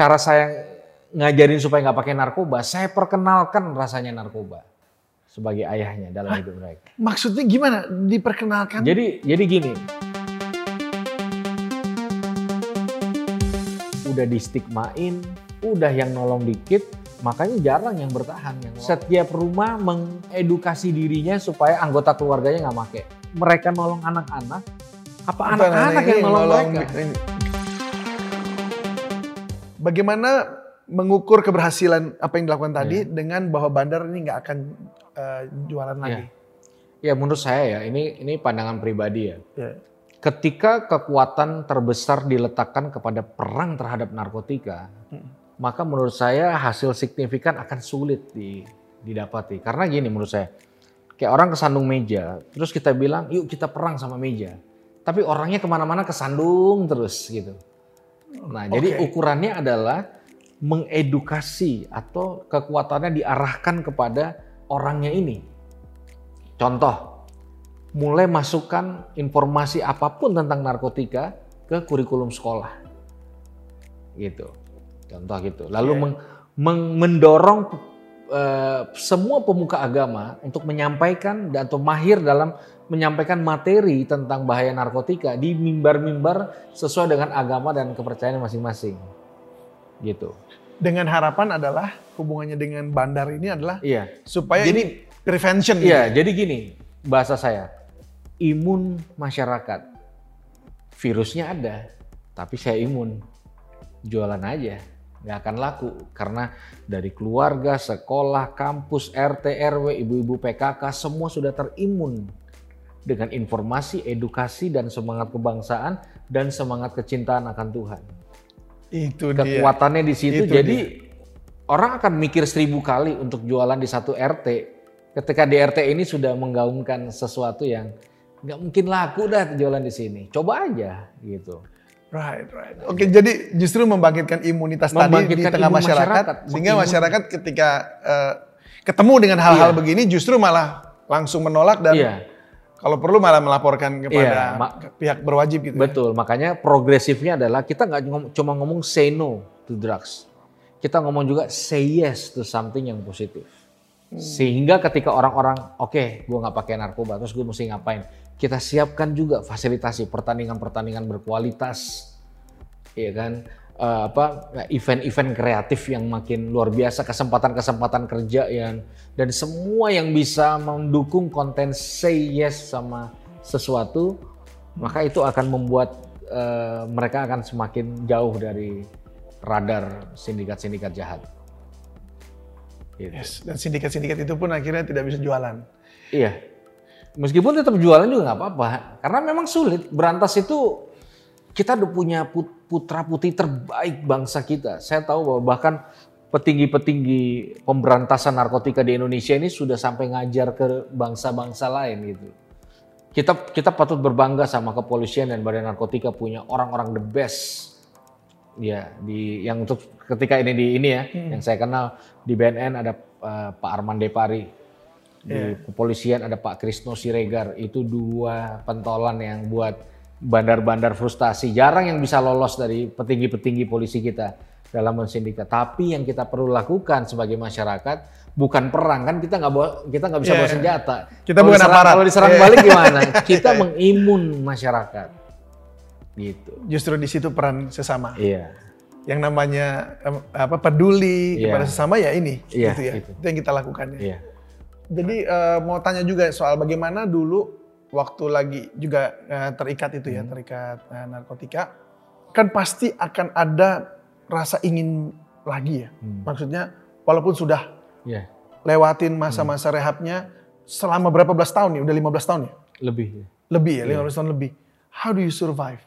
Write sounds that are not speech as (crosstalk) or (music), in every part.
cara saya ngajarin supaya nggak pakai narkoba, saya perkenalkan rasanya narkoba sebagai ayahnya dalam hidup mereka. Maksudnya gimana? Diperkenalkan? Jadi jadi gini. Udah distigmain, udah yang nolong dikit, makanya jarang yang bertahan. Yang setiap rumah mengedukasi dirinya supaya anggota keluarganya nggak make. Mereka nolong anak-anak, apa anak-anak yang nolong nolong mereka? ini. Bagaimana mengukur keberhasilan apa yang dilakukan tadi Iya. dengan bahwa bandar ini nggak akan eh, jualan lagi? Ya menurut saya ya ini ini pandangan pribadi ya. Ya. Ketika kekuatan terbesar diletakkan kepada perang terhadap narkotika, maka menurut saya hasil signifikan akan sulit di- didapati. Karena gini menurut saya, kayak orang kesandung meja, terus kita bilang yuk kita perang sama meja. Tapi orangnya ke mana-mana kesandung terus gitu. Nah jadi Oke. ukurannya adalah mengedukasi atau kekuatannya diarahkan kepada orangnya ini. Contoh, mulai masukkan informasi apa pun tentang narkotika ke kurikulum sekolah. Gitu. Contoh gitu. Lalu Oke. meng- meng- mendorong eh, semua pemuka agama untuk menyampaikan dan atau mahir dalam menyampaikan materi tentang bahaya narkotika di mimbar-mimbar sesuai dengan agama dan kepercayaan masing-masing. Gitu. Dengan harapan adalah hubungannya dengan bandar ini adalah Iya. supaya Jadi- ini prevention. gitu. Iya, jadi gini bahasa saya. Imun masyarakat. Virusnya ada, tapi saya imun. Jualan aja, nggak akan laku karena dari keluarga, sekolah, kampus, RT, RW, ibu-ibu PKK semua sudah terimun dengan informasi, edukasi dan semangat kebangsaan dan semangat kecintaan akan Tuhan. Itu dia. Kekuatannya di situ. Itu jadi orang akan mikir seribu kali untuk jualan di satu RT. Ketika di RT ini sudah menggaungkan sesuatu yang nggak mungkin laku dah jualan di sini. Coba aja gitu. Right, right. Oke, jadi justru membangkitkan imunitas tadi di Membangkitkan tengah imun masyarakat, masyarakat, sehingga masyarakat ketika eh, ketemu dengan hal-hal Iya. begini justru malah langsung menolak dan Iya, kalau perlu malah melaporkan kepada Iya, ma- pihak berwajib gitu. ya. betul. Makanya progresifnya adalah kita nggak ngom- cuma ngomong say no to drugs. Kita ngomong juga say yes to something yang positif. Sehingga ketika orang-orang, oke, gue nggak pakai narkoba, terus gue mesti ngapain? Kita siapkan juga fasilitasi pertandingan-pertandingan berkualitas, ya kan? Eh, apa event-event kreatif yang makin luar biasa, kesempatan-kesempatan kerja yang dan semua yang bisa mendukung konten say yes sama sesuatu, maka itu akan membuat eh, mereka akan semakin jauh dari radar sindikat-sindikat jahat. Gitu. Yes, dan sindikat-sindikat itu pun akhirnya tidak bisa jualan. Iya. Meskipun tetap jualan juga nggak apa-apa. Karena memang sulit. Berantas itu kita udah punya putra putri terbaik bangsa kita. Saya tahu bahwa bahkan petinggi-petinggi pemberantasan narkotika di Indonesia ini sudah sampai ngajar ke bangsa-bangsa lain gitu. Kita kita patut berbangga sama kepolisian dan badan narkotika punya orang-orang the best. Ya, di yang untuk ketika ini di ini ya, yang saya kenal di BNN ada eh, Pak Arman Depari. Di kepolisian ada Pak Krisno Siregar. Itu dua pentolan yang buat bandar-bandar frustasi. Jarang yang bisa lolos dari petinggi-petinggi polisi kita dalam mensindikat. Tapi yang kita perlu lakukan sebagai masyarakat bukan perang kan kita nggak kita nggak bisa Iya. bawa senjata. Kita Kalau bukan diserang- aparat. Kalau diserang Iya. balik gimana? (laughs) Kita mengimun masyarakat. Gitu. Justru di situ peran sesama. Iya. Yang namanya apa peduli Iya. kepada sesama ya ini, Iya, gitu ya. itu. Itu yang kita lakukan ya. Iya. Jadi eh, mau tanya juga soal bagaimana dulu waktu lagi juga eh, terikat itu ya, terikat eh, narkotika, kan pasti akan ada rasa ingin lagi ya. Hmm. Maksudnya walaupun sudah Iya. lewatin masa-masa rehabnya selama berapa belas tahun nih? Udah 15 tahun ya? Lebih. Lebih ya, 15 tahun lebih. How do you survive?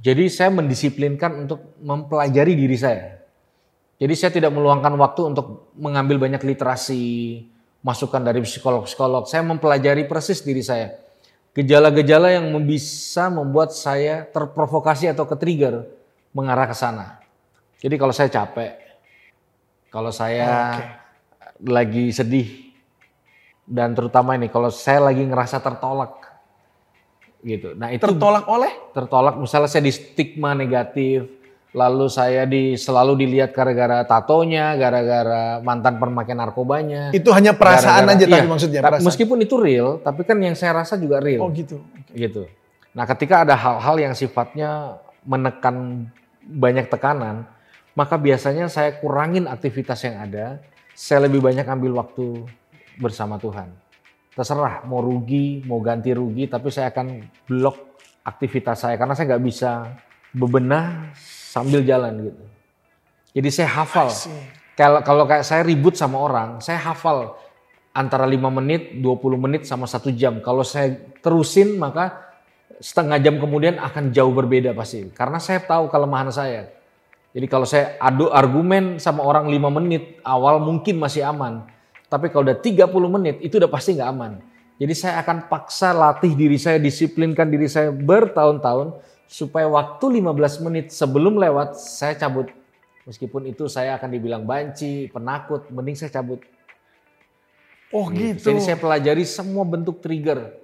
Jadi saya mendisiplinkan untuk mempelajari diri saya. Jadi saya tidak meluangkan waktu untuk mengambil banyak literasi, masukan dari psikolog-psikolog. Saya mempelajari persis diri saya. Gejala-gejala yang bisa membuat saya terprovokasi atau ke-trigger mengarah ke sana. Jadi kalau saya capek, kalau saya lagi sedih, dan terutama ini kalau saya lagi ngerasa tertolak, gitu. Nah itu Tertolak oleh? tertolak misalnya saya di stigma negatif lalu saya di selalu dilihat gara-gara tatonya, gara-gara mantan permakai narkobanya. Itu hanya perasaan aja iya. maksudnya. Ta- Perasaan. Meskipun itu real, tapi kan yang saya rasa juga real. Oh gitu. gitu. Nah, ketika ada hal-hal yang sifatnya menekan banyak tekanan, maka biasanya saya kurangin aktivitas yang ada, saya lebih banyak ambil waktu bersama Tuhan. Terserah mau rugi, mau ganti rugi, tapi saya akan blok aktivitas saya karena saya nggak bisa bebenah sambil jalan gitu. Jadi saya hafal. Kalau kalau kayak saya ribut sama orang, saya hafal antara 5 menit, 20 menit sama satu jam. Kalau saya terusin maka setengah jam kemudian akan jauh berbeda pasti. Karena saya tahu kelemahan saya. Jadi kalau saya adu argumen sama orang 5 menit awal mungkin masih aman. Tapi kalau udah 30 menit itu udah pasti nggak aman. Jadi saya akan paksa latih diri saya, disiplinkan diri saya bertahun-tahun supaya waktu 15 menit sebelum lewat saya cabut. Meskipun itu saya akan dibilang banci, penakut, mending saya cabut. Oh gitu. Jadi saya pelajari semua bentuk trigger.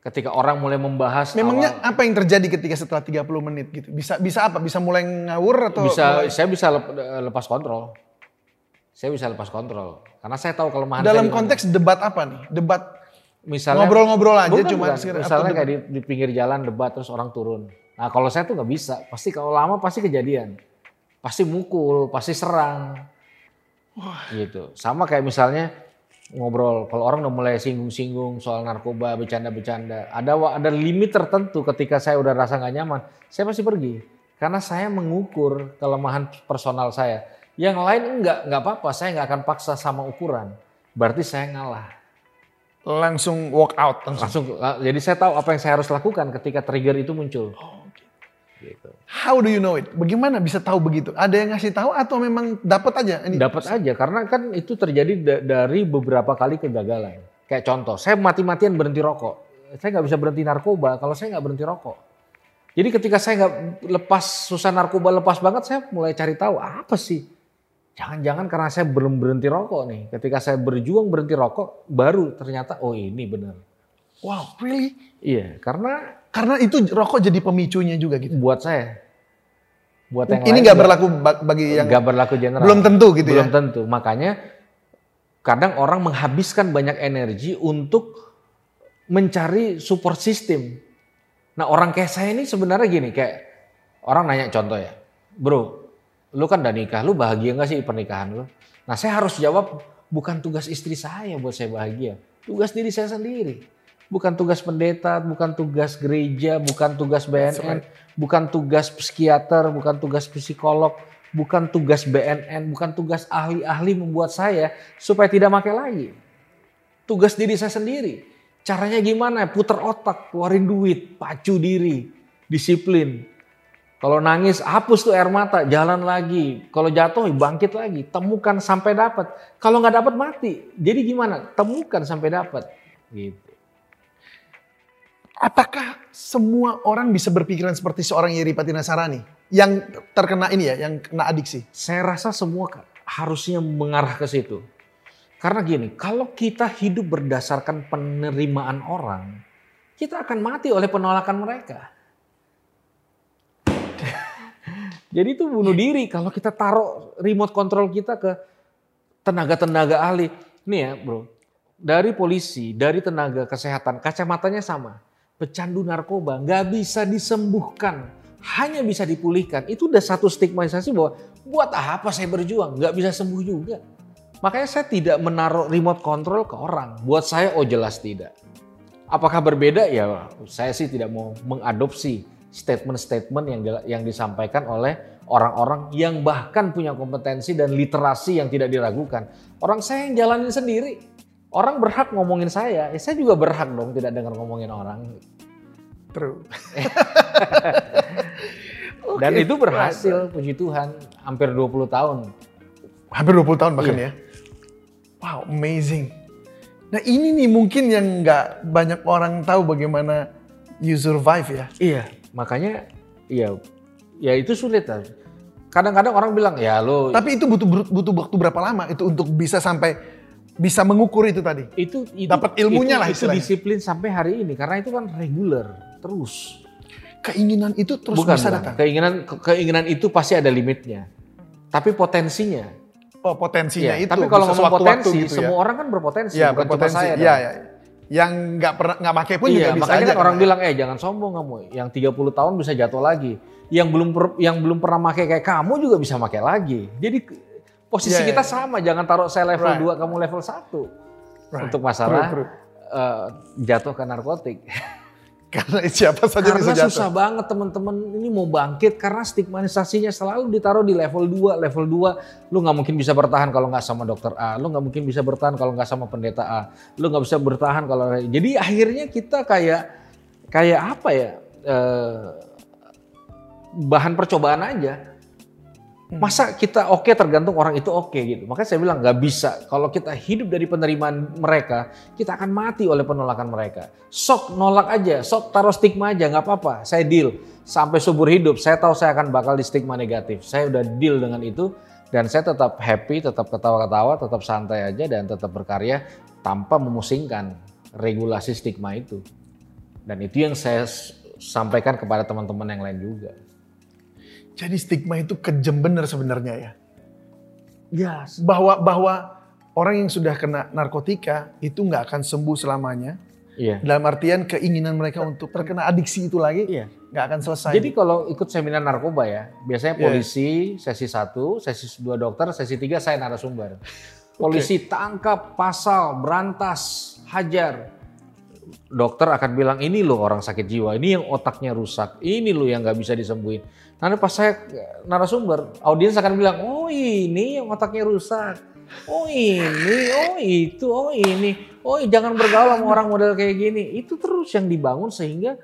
Ketika orang mulai membahas Memangnya awal- apa yang terjadi ketika setelah 30 menit gitu? Bisa bisa apa? Bisa mulai ngawur atau bisa mulai- saya bisa lep- lepas kontrol. Saya bisa lepas kontrol karena saya tahu kelemahan dalam saya di mana. konteks debat apa nih? Debat misalnya ngobrol-ngobrol aja Bukan, cuma bukan. misalnya kayak di, di pinggir jalan debat terus orang turun. Nah kalau saya tuh nggak bisa, pasti kalau lama pasti kejadian, pasti mukul, pasti serang, gitu. Sama kayak misalnya ngobrol, kalau orang udah mulai singgung-singgung soal narkoba, bercanda-bercanda, ada ada limit tertentu ketika saya udah rasa nggak nyaman, saya pasti pergi, karena saya mengukur kelemahan personal saya. Yang lain enggak, nggak apa-apa, saya nggak akan paksa sama ukuran, berarti saya ngalah. langsung walk out langsung. langsung uh, jadi saya tahu apa yang saya harus lakukan ketika trigger itu muncul gitu. How do you know it? Bagaimana bisa tahu begitu? Ada yang ngasih tahu atau memang dapat aja? Ini dapat aja karena kan itu terjadi da- dari beberapa kali kegagalan. Kayak contoh saya mati-matian berhenti rokok. Saya nggak bisa berhenti narkoba. Kalau saya nggak berhenti rokok. Jadi ketika saya nggak lepas susah narkoba lepas banget saya mulai cari tahu apa sih? Jangan-jangan karena saya belum berhenti rokok nih. Ketika saya berjuang berhenti rokok baru ternyata oh ini benar Wow, really? iya karena Karena itu rokok jadi pemicunya juga gitu. buat saya buat yang Ini nggak berlaku ba- bagi yang nggak berlaku general. belum tentu gitu Belum ya. tentu. Makanya kadang orang menghabiskan banyak energi untuk mencari support system. Nah orang kayak saya ini sebenarnya gini, kayak orang nanya contoh ya, bro, lu kan udah nikah, lu bahagia nggak sih pernikahan lu? Nah saya harus jawab, bukan tugas istri saya buat saya bahagia, tugas diri saya sendiri. Bukan tugas pendeta, bukan tugas gereja, bukan tugas BNN, bukan tugas psikiater, bukan tugas psikolog, bukan tugas BNN, bukan tugas ahli-ahli membuat saya supaya tidak pakai lagi. Tugas diri saya sendiri. Caranya gimana? Puter otak, keluarin duit, pacu diri, disiplin. Kalau nangis, hapus tuh air mata, jalan lagi. Kalau jatuh, bangkit lagi. Temukan sampai dapat. Kalau nggak dapat mati. Jadi gimana? Temukan sampai dapat. Gitu. Apakah semua orang bisa berpikiran seperti seorang Yeripati Nasarani yang terkena ini ya, yang kena adiksi? Saya rasa semua harusnya mengarah ke situ. Karena gini, kalau kita hidup berdasarkan penerimaan orang, kita akan mati oleh penolakan mereka. (laughs) Jadi itu bunuh diri kalau kita taruh remote control kita ke tenaga-tenaga ahli. Nih ya bro, dari polisi, dari tenaga kesehatan, kacamatanya sama. Pecandu narkoba nggak bisa disembuhkan, hanya bisa dipulihkan. Itu udah satu stigmatisasi bahwa buat apa saya berjuang, nggak bisa sembuh juga. Makanya saya tidak menaruh remote control ke orang. Buat saya oh jelas tidak. Apakah berbeda? Ya saya sih tidak mau mengadopsi statement-statement yang yang disampaikan oleh orang-orang yang bahkan punya kompetensi dan literasi yang tidak diragukan. Orang saya yang jalanin sendiri. Orang berhak ngomongin saya, ya saya juga berhak dong tidak dengar ngomongin orang. True. (laughs) Dan Oke, itu berhasil, puji Tuhan, hampir 20 tahun. Hampir 20 tahun bahkan Iya. ya. Wow, amazing. Nah ini nih mungkin yang nggak banyak orang tahu bagaimana you survive ya. Iya, makanya ya ya itu sulit lah. Kadang-kadang orang bilang, ya lo Tapi itu butuh butuh waktu berapa lama itu untuk bisa sampai bisa mengukur itu tadi? itu, itu Dapat ilmunya itu- lah itu istilahnya. disiplin sampai hari ini karena itu kan reguler terus keinginan itu terus bukan, bisa datang. Keinginan ke- keinginan itu pasti ada limitnya. Tapi potensinya. Oh potensinya Iya, itu. Tapi kalau ngomong potensi, gitu semua ya. orang kan berpotensi, Iya, bukan cuma berpotensi. saya. Iya, iya. Yang nggak pernah nggak pakai pun iya, juga bisa makanya aja. kan orang kena. bilang, eh jangan sombong kamu. Yang 30 tahun bisa jatuh lagi. Yang belum per- yang belum pernah pakai kayak kamu juga bisa pakai lagi. Jadi posisi iya, kita iya. sama, jangan taruh saya level Right. 2, kamu level 1. Right. Untuk masalah True, true. eh, jatuh ke narkotik. (laughs) Karena siapa saja bisa Karena jatuh. susah banget teman-teman ini mau bangkit karena stigmatisasinya selalu ditaruh di level 2. Level 2 lu nggak mungkin bisa bertahan kalau nggak sama dokter A, lu nggak mungkin bisa bertahan kalau nggak sama pendeta A, lu nggak bisa bertahan kalau jadi akhirnya kita kayak kayak apa ya eh, bahan percobaan aja. Masa kita oke tergantung orang itu oke gitu. Makanya saya bilang nggak bisa. Kalau kita hidup dari penerimaan mereka, kita akan mati oleh penolakan mereka. Sok nolak aja, sok taruh stigma aja, nggak apa-apa. Saya deal sampai subur hidup. Saya tahu saya akan bakal di stigma negatif. Saya udah deal dengan itu dan saya tetap happy, tetap ketawa-ketawa, tetap santai aja dan tetap berkarya tanpa memusingkan regulasi stigma itu. Dan itu yang saya sampaikan kepada teman-teman yang lain juga. Jadi stigma itu kejam bener sebenarnya ya. Ya, Bahwa bahwa orang yang sudah kena narkotika itu nggak akan sembuh selamanya. iya. Dalam artian keinginan mereka untuk terkena adiksi itu lagi Iya. nggak akan selesai. Jadi kalau ikut seminar narkoba ya, biasanya Iya. polisi sesi 1, sesi 2 dokter, sesi 3 saya narasumber. (laughs) Polisi tangkap, pasal, berantas, hajar. Dokter akan bilang ini loh orang sakit jiwa, ini yang otaknya rusak, ini loh yang nggak bisa disembuhin. Nanti pas saya narasumber, audiens akan bilang, oh ini yang otaknya rusak. Oh ini, oh itu, oh ini. Oh jangan bergaul sama orang model kayak gini. Itu terus yang dibangun sehingga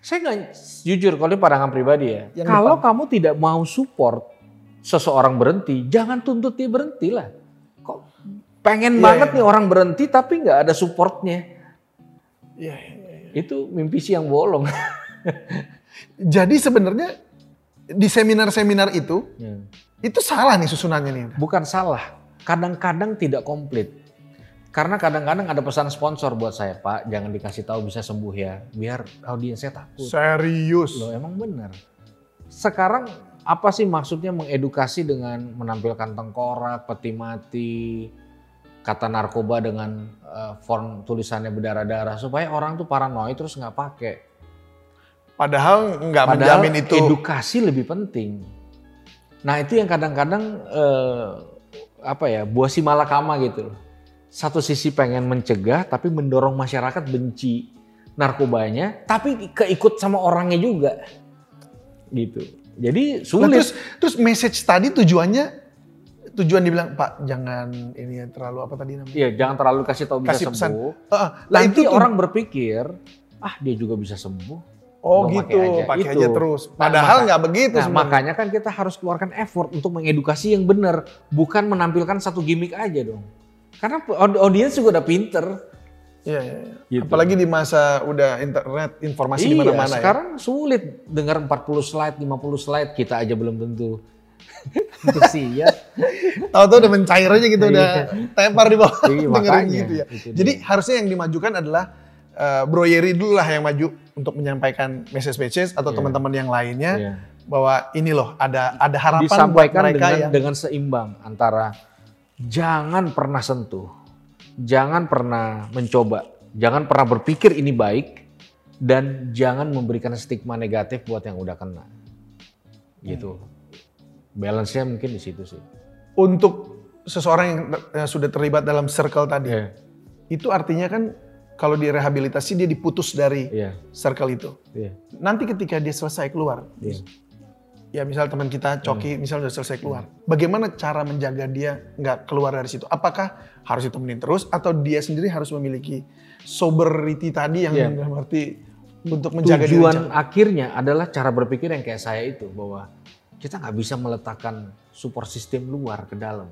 saya nggak jujur kalau ini pandangan pribadi ya. Yang kalau kamu tidak mau support seseorang berhenti, jangan tuntut dia berhenti lah. Kok pengen Iya, banget iya. nih orang berhenti tapi nggak ada supportnya. Iya, iya. Itu mimpi si yang bolong. (laughs) Jadi sebenarnya di seminar-seminar itu Ya. itu salah nih susunannya nih. Bukan salah, kadang-kadang tidak komplit. Karena kadang-kadang ada pesan sponsor buat saya, Pak, jangan dikasih tahu bisa sembuh ya, biar audiensnya takut. Serius. Loh emang benar. Sekarang apa sih maksudnya mengedukasi dengan menampilkan tengkorak, peti mati, kata narkoba dengan eh, font tulisannya berdarah-darah supaya orang tuh paranoid terus nggak pakai. Padahal nggak menjamin itu. edukasi lebih penting. Nah itu yang kadang-kadang eh, apa ya buah si malakama gitu. loh. Satu sisi pengen mencegah tapi mendorong masyarakat benci narkobanya, tapi keikut sama orangnya juga, gitu. Jadi Nah, sulit. terus terus message tadi tujuannya tujuan dibilang Pak jangan ini ya, terlalu apa tadi namanya? Iya, jangan terlalu kasih tahu bisa Kasih pesan. sembuh. Heeh, lah Nanti tuh- orang berpikir, ah dia juga bisa sembuh. Oh Gua gitu, pakai aja. Itu. aja terus. Nah, Padahal nggak begitu Nah, makanya kan kita harus keluarkan effort untuk mengedukasi yang benar, bukan menampilkan satu gimmick aja dong. Karena aud- audiens juga udah pinter. Iya, iya, iya. Gitu. Apalagi di masa udah internet, informasi di iya, mana-mana ya. sekarang sulit dengar 40 slide, 50 slide, kita aja belum tentu. Ya. Tahu-tahu udah mencair aja gitu, udah tepar di bawah Iya, dengerin gitu ya. Jadi dia. harusnya yang dimajukan adalah eh, Bro Yeri dulu lah yang maju untuk menyampaikan message-message atau Iya. teman-teman yang lainnya Iya. bahwa ini loh ada ada harapan Disampaikan buat mereka dengan yang dengan seimbang antara jangan pernah sentuh, jangan pernah mencoba, jangan pernah berpikir ini baik, dan jangan memberikan stigma negatif buat yang udah kena. Gitu. Balance-nya mungkin di situ sih. untuk seseorang yang eh, sudah terlibat dalam circle tadi. Iya. Itu artinya kan kalau direhabilitasi dia diputus dari Iya. circle itu. Iya. Nanti ketika dia selesai keluar, Iya. ya misal teman kita Coki misal udah selesai keluar, bagaimana cara menjaga dia nggak keluar dari situ? Apakah harus ditemenin terus atau dia sendiri harus memiliki sobriety tadi yang Iya. dalam arti untuk menjaga diri? Tujuan jangan- akhirnya adalah cara berpikir yang kayak saya itu bahwa kita nggak bisa meletakkan support system luar ke dalam.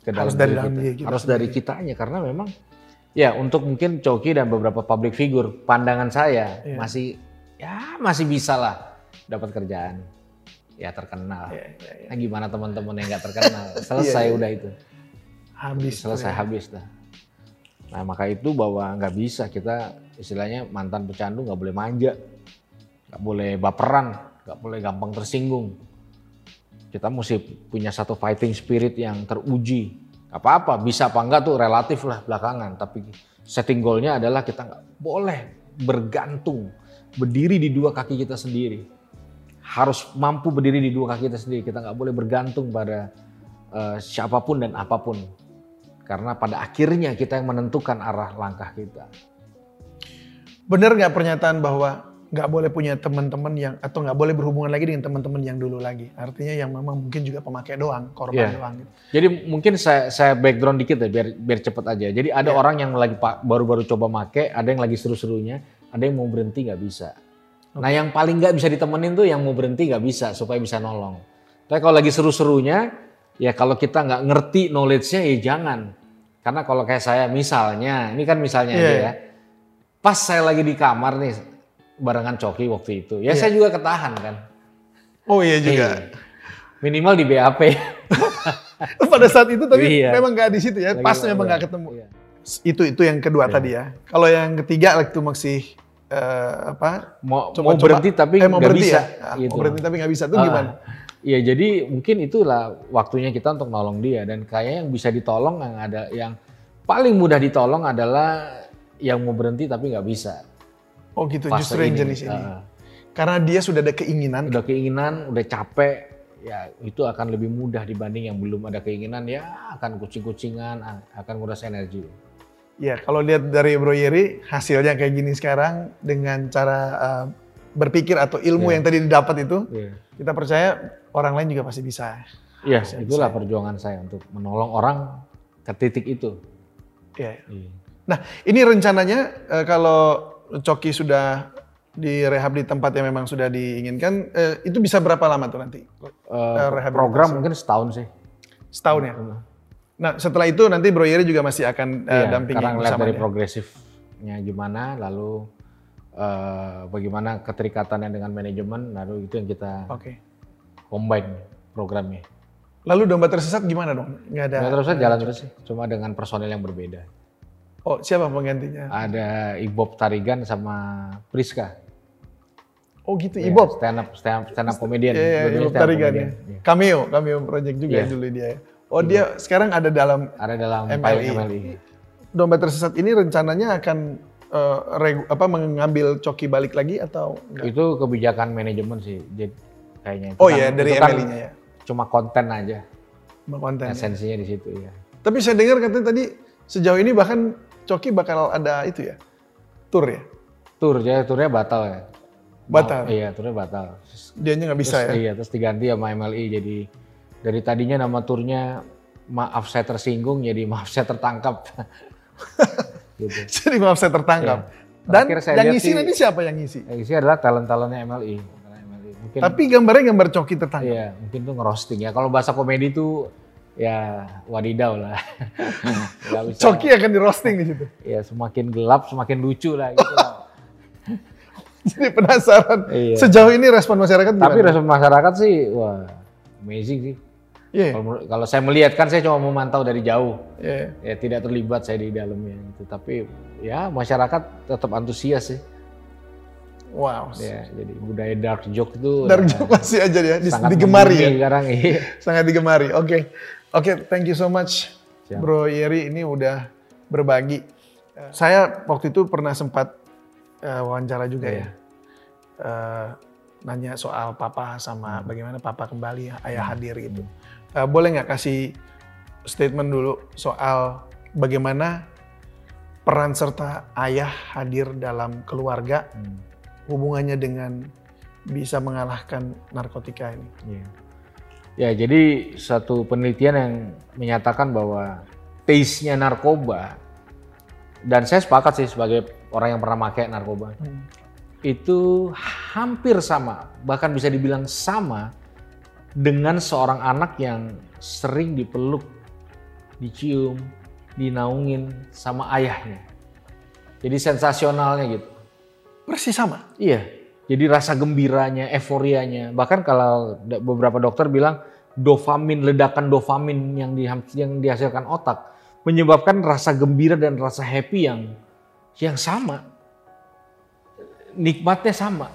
Ke Harus dari dalam kita. kita Harus dari kitanya karena memang ya untuk mungkin Coki dan beberapa public figure pandangan saya Iya. masih ya masih bisa lah dapat kerjaan ya terkenal. Iya, iya, iya. Nah, gimana teman-teman yang nggak terkenal (laughs) selesai Iya, iya. udah itu Habis. selesai ya. habis dah. Nah maka itu bahwa nggak bisa kita istilahnya mantan pecandu nggak boleh manja. nggak boleh baperan, nggak boleh gampang tersinggung. Kita mesti punya satu fighting spirit yang teruji. Apa-apa, bisa apa enggak tuh relatif lah belakangan. Tapi setting goalnya adalah kita nggak boleh bergantung, berdiri di dua kaki kita sendiri. Harus mampu berdiri di dua kaki kita sendiri. Kita nggak boleh bergantung pada uh, siapa pun dan apa pun. Karena pada akhirnya kita yang menentukan arah langkah kita. Benar nggak pernyataan bahwa nggak boleh punya teman-teman yang atau nggak boleh berhubungan lagi dengan teman-teman yang dulu lagi. Artinya yang memang mungkin juga pemakai doang, korban yeah. doang. Gitu. Jadi mungkin saya saya background dikit ya biar biar cepet aja. Jadi ada yeah. orang yang lagi baru-baru coba make, ada yang lagi seru-serunya, ada yang mau berhenti nggak bisa. Okay. Nah yang paling nggak bisa ditemenin tuh yang mau berhenti nggak bisa supaya bisa nolong. Tapi kalau lagi seru-serunya, ya kalau kita nggak ngerti knowledge-nya ya jangan. Karena kalau kayak saya misalnya, ini kan misalnya yeah. aja ya. Pas saya lagi di kamar nih, barengan Coki waktu itu. Ya yeah. saya juga ketahan kan. Oh iya juga. Hey, minimal di BAP. (laughs) (laughs) Pada saat itu tapi iya. memang nggak di situ ya. Lagi Pas memang nggak ketemu. Iya. Itu itu yang kedua iya. tadi ya. Kalau yang ketiga waktu masih uh, apa? Mau, coba, mau berhenti coba, tapi eh, nggak bisa. Ya? Gitu. Mau berhenti tapi nggak bisa tuh uh, gimana? Iya jadi mungkin itulah waktunya kita untuk nolong dia dan kayaknya yang bisa ditolong yang ada yang paling mudah ditolong adalah yang mau berhenti tapi nggak bisa. Oh gitu, Fase justru yang jenis ini. Uh, Karena dia sudah ada keinginan. Udah keinginan, udah capek, ya itu akan lebih mudah dibanding yang belum ada keinginan, ya akan kucing-kucingan, akan nguras energi. Ya kalau lihat dari Bro Yeri, hasilnya kayak gini sekarang dengan cara uh, berpikir atau ilmu yeah. yang tadi didapat itu, yeah. kita percaya orang lain juga pasti bisa. Iya, itulah bisa. perjuangan saya untuk menolong orang ke titik itu. Iya. Yeah. Nah, ini rencananya uh, kalau Coki sudah direhab di tempat yang memang sudah diinginkan, eh, itu bisa berapa lama tuh nanti? Uh, program mungkin setahun sih. Setahun ya? Nah setelah itu nanti Bro Yeri juga masih akan uh, iya, dampingi karena ngeliat dari progresifnya gimana, lalu uh, bagaimana keterikatannya dengan manajemen, lalu itu yang kita okay. combine programnya. Lalu domba tersesat gimana dong? Nggak ada. Domba tersesat jalan terus sih, cuma dengan personel yang berbeda. Oh, siapa penggantinya? Ada Ibob Tarigan sama Priska. Oh gitu, ya, Ibob? Stand up, stand up, stand up comedian. Iya, yeah, Ibob Tarigan ya. Cameo, cameo project juga yeah. dulu dia. Ya. Oh, dia sekarang ada dalam ada dalam MLI. MLI. Domba tersesat ini rencananya akan uh, regu, apa mengambil coki balik lagi atau enggak? Itu kebijakan manajemen sih. Jadi kayaknya itu Oh kan, iya, dari MLI-nya ya. Cuma konten aja. Cuma konten. Ya. Esensinya ya. di situ ya. Tapi saya dengar katanya tadi sejauh ini bahkan Coki bakal ada itu ya, tour ya? Tour, ya turnya batal ya. Batal? Mau, iya, turnya batal. Dia nggak bisa terus, ya? Iya, terus diganti sama MLI jadi dari tadinya nama turnya maaf saya tersinggung jadi maaf saya tertangkap. (laughs) gitu. Jadi maaf saya tertangkap. Iya. Dan saya yang ngisi nanti siapa yang ngisi? Yang ngisi adalah talent-talentnya MLI. Mungkin, Tapi gambarnya gambar coki tertangkap. Iya, mungkin tuh ngerosting ya. Kalau bahasa komedi tuh ya wadidaw lah. (laughs) Coki akan di roasting di situ. Ya semakin gelap semakin lucu lah gitu lah. (laughs) Jadi penasaran. Iya. Sejauh ini respon masyarakat gimana? Tapi respon masyarakat sih wah amazing sih. Yeah. Kalau, kalau saya melihat kan saya cuma memantau dari jauh. Yeah. Ya tidak terlibat saya di dalamnya gitu. Tapi ya masyarakat tetap antusias sih. Wow. Ya, jadi budaya dark joke itu dark joke masih aja ya, digemari ya. Sekarang iya. Sangat digemari. Oke. Okay. Oke, okay, thank you so much, Siap. Bro Yeri. Ini udah berbagi. Uh, saya waktu itu pernah sempat uh, wawancara juga yeah. ya. Uh, nanya soal papa sama hmm. bagaimana papa kembali, ayah hmm. hadir gitu. Uh, boleh nggak kasih statement dulu soal bagaimana peran serta ayah hadir dalam keluarga, hmm. hubungannya dengan bisa mengalahkan narkotika ini? Yeah. Ya, jadi satu penelitian yang menyatakan bahwa taste-nya narkoba dan saya sepakat sih sebagai orang yang pernah pakai narkoba. Hmm. Itu hampir sama, bahkan bisa dibilang sama dengan seorang anak yang sering dipeluk, dicium, dinaungin sama ayahnya. Jadi sensasionalnya gitu. Persis sama? Iya. Jadi rasa gembiranya, euforianya. Bahkan kalau beberapa dokter bilang dopamin, ledakan dopamin yang, di, yang dihasilkan otak menyebabkan rasa gembira dan rasa happy yang yang sama. Nikmatnya sama.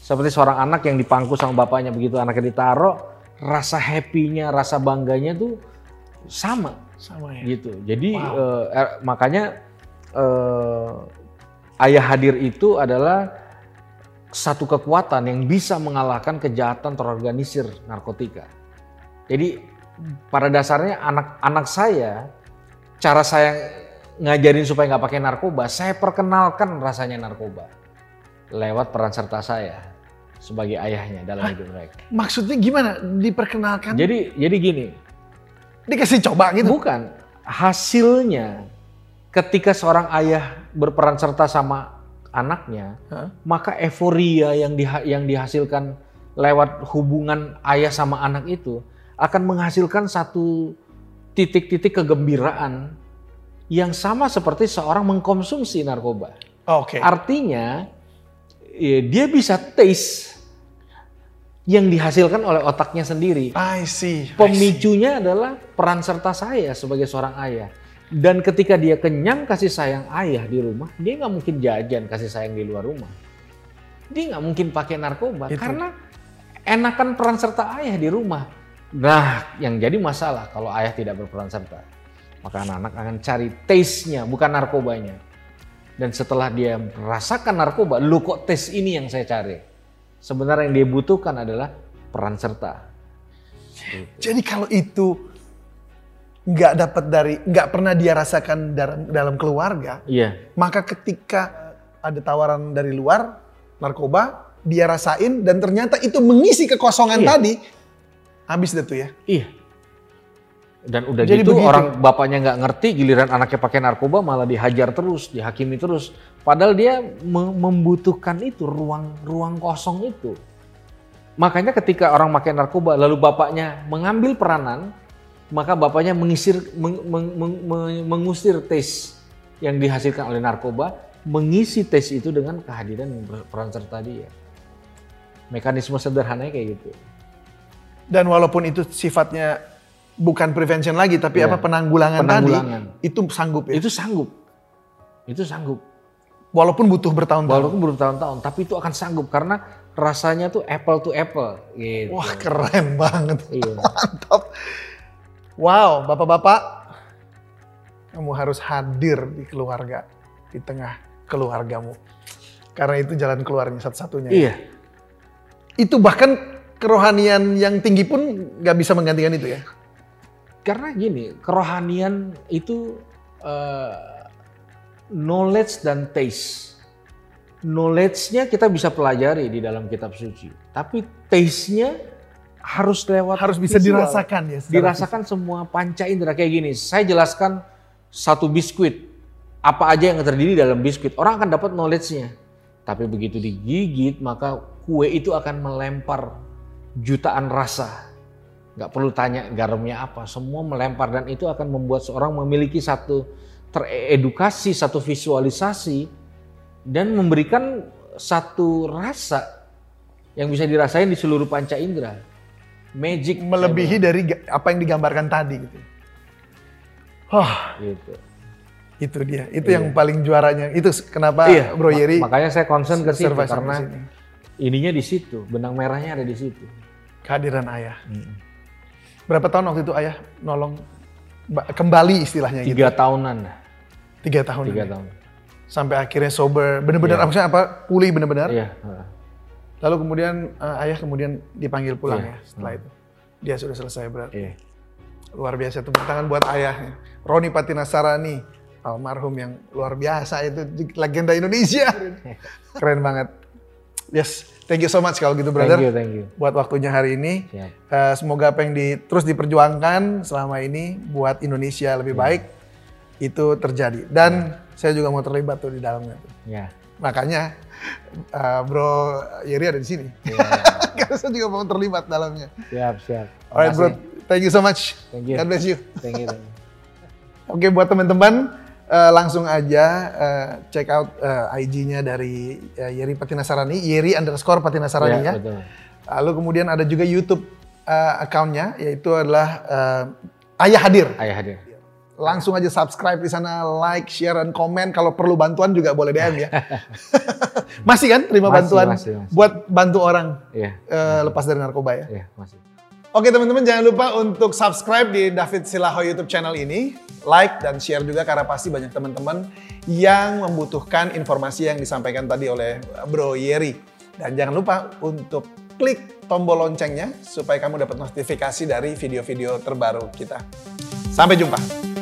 Seperti seorang anak yang dipangku sama bapaknya begitu anaknya ditaruh, rasa happy-nya, rasa bangganya tuh sama Sama ya. gitu. Jadi eh, eh, makanya eh, ayah hadir itu adalah satu kekuatan yang bisa mengalahkan kejahatan terorganisir narkotika. Jadi pada dasarnya anak-anak saya cara saya ngajarin supaya nggak pakai narkoba, saya perkenalkan rasanya narkoba lewat peran serta saya sebagai ayahnya dalam hidup mereka. Maksudnya gimana? Diperkenalkan? Jadi jadi gini, Dikasih coba gitu? Bukan. Hasilnya ketika seorang ayah berperan serta sama anaknya, Hah? maka euforia yang diha- yang dihasilkan lewat hubungan ayah sama anak itu akan menghasilkan satu titik-titik kegembiraan yang sama seperti seorang mengkonsumsi narkoba. Oke. Artinya ya, dia bisa taste yang dihasilkan oleh otaknya sendiri. I see. I see. Pemicunya adalah peran serta saya sebagai seorang ayah. Dan ketika dia kenyang kasih sayang ayah di rumah, dia nggak mungkin jajan kasih sayang di luar rumah. Dia nggak mungkin pakai narkoba Itu. karena enakan peran serta ayah di rumah. Nah, yang jadi masalah kalau ayah tidak berperan serta, maka anak-anak akan cari taste-nya, bukan narkobanya. Dan setelah dia merasakan narkoba, lu kok tes ini yang saya cari. Sebenarnya yang dia butuhkan adalah peran serta. Jadi kalau itu nggak dapat dari, nggak pernah dia rasakan dalam, dalam keluarga, Iya, maka ketika ada tawaran dari luar narkoba, dia rasain dan ternyata itu mengisi kekosongan Iya. tadi, habis deh tuh ya. Iya. Dan udah Jadi gitu begitu. orang bapaknya nggak ngerti, giliran anaknya pakai narkoba malah dihajar terus, dihakimi terus. Padahal dia me- membutuhkan itu ruang ruang kosong itu. Makanya ketika orang pakai narkoba lalu bapaknya mengambil peranan, maka bapaknya mengisir meng- meng- meng- meng- mengusir tes yang dihasilkan oleh narkoba, mengisi tes itu dengan kehadiran peran serta dia. Mekanisme sederhananya kayak gitu. Dan walaupun itu sifatnya bukan prevention lagi, tapi Iya. apa penanggulangan, Penanggulangan. tadi, itu sanggup ya. Itu sanggup. Itu sanggup. Walaupun butuh bertahun-tahun. Walaupun bertahun-tahun, tapi itu akan sanggup karena rasanya tuh apple to apple gitu. Wah keren banget. Iya. (laughs) Mantap. Wow, bapak-bapak, kamu harus hadir di keluarga, di tengah keluargamu. Karena itu jalan keluarnya satu-satunya. Iya. Itu bahkan kerohanian yang tinggi pun nggak bisa menggantikan itu ya. Karena gini, kerohanian itu eh, knowledge dan taste. Knowledge-nya kita bisa pelajari di dalam kitab suci, tapi taste-nya harus lewat Harus bisa visual. dirasakan ya. dirasakan semua panca indera kayak gini. Saya jelaskan satu biskuit, apa aja yang terdiri dalam biskuit. Orang akan dapat knowledge-nya. Tapi begitu digigit, maka kue itu akan melempar jutaan rasa. Nggak perlu tanya garamnya apa, semua melempar dan itu akan membuat seorang memiliki satu teredukasi, satu visualisasi dan memberikan satu rasa yang bisa dirasain di seluruh panca indera. Magic. melebihi dari apa yang digambarkan tadi gitu. Wah, gitu. itu dia. Itu Iya. yang paling juaranya. Itu kenapa Bro ma- Yeri makanya saya concern ke situ karena sini. ininya di situ, benang merahnya ada di situ. kehadiran ayah. Berapa tahun waktu itu ayah nolong ba- kembali istilahnya gitu? Tiga tahunan, Tiga tahun. tiga ini. tahun. Sampai akhirnya sober, benar-benar Iya. maksudnya apa? Pulih benar-benar. Iya. Lalu kemudian eh, ayah kemudian dipanggil pulang Iya. ya setelah itu. Dia sudah selesai berarti. Iya. Luar biasa tepuk tangan buat ayah. Roni Patinasarani, almarhum yang luar biasa itu legenda Indonesia. (laughs) Keren banget. Yes, thank you so much kalau gitu brother. Thank you, thank you. Buat waktunya hari ini. Siap. Eh, semoga apa yang di, terus diperjuangkan selama ini buat Indonesia Iya. lebih baik itu terjadi. Dan saya juga mau terlibat tuh di dalamnya. Tuh. Ya. Makanya eh, Bro Yeri ada di sini. Iya. (laughs) Karena saya juga mau terlibat dalamnya. Siap, siap. Alright bro, thank you so much. Thank you. God bless you. Thank you. thank you. (laughs) Oke buat teman-teman eh, langsung aja eh, check out eh, IG-nya dari eh, Yeri Patinasarani, Yeri underscore Patinasarani ya. Ya, betul. Lalu kemudian ada juga YouTube eh, account-nya yaitu adalah eh, Ayah Hadir. Ayah hadir. Langsung aja subscribe di sana, like, share, dan komen. Kalau perlu bantuan juga boleh DM ya. (laughs) masih kan terima Masih, bantuan masih, masih. buat bantu orang Iya. eh, lepas dari narkoba ya. Iya, masih. Oke teman-teman jangan lupa untuk subscribe di David Silaho YouTube channel ini, like dan share juga karena pasti banyak teman-teman yang membutuhkan informasi yang disampaikan tadi oleh Bro Yeri. Dan jangan lupa untuk klik tombol loncengnya supaya kamu dapat notifikasi dari video-video terbaru kita. Sampai jumpa.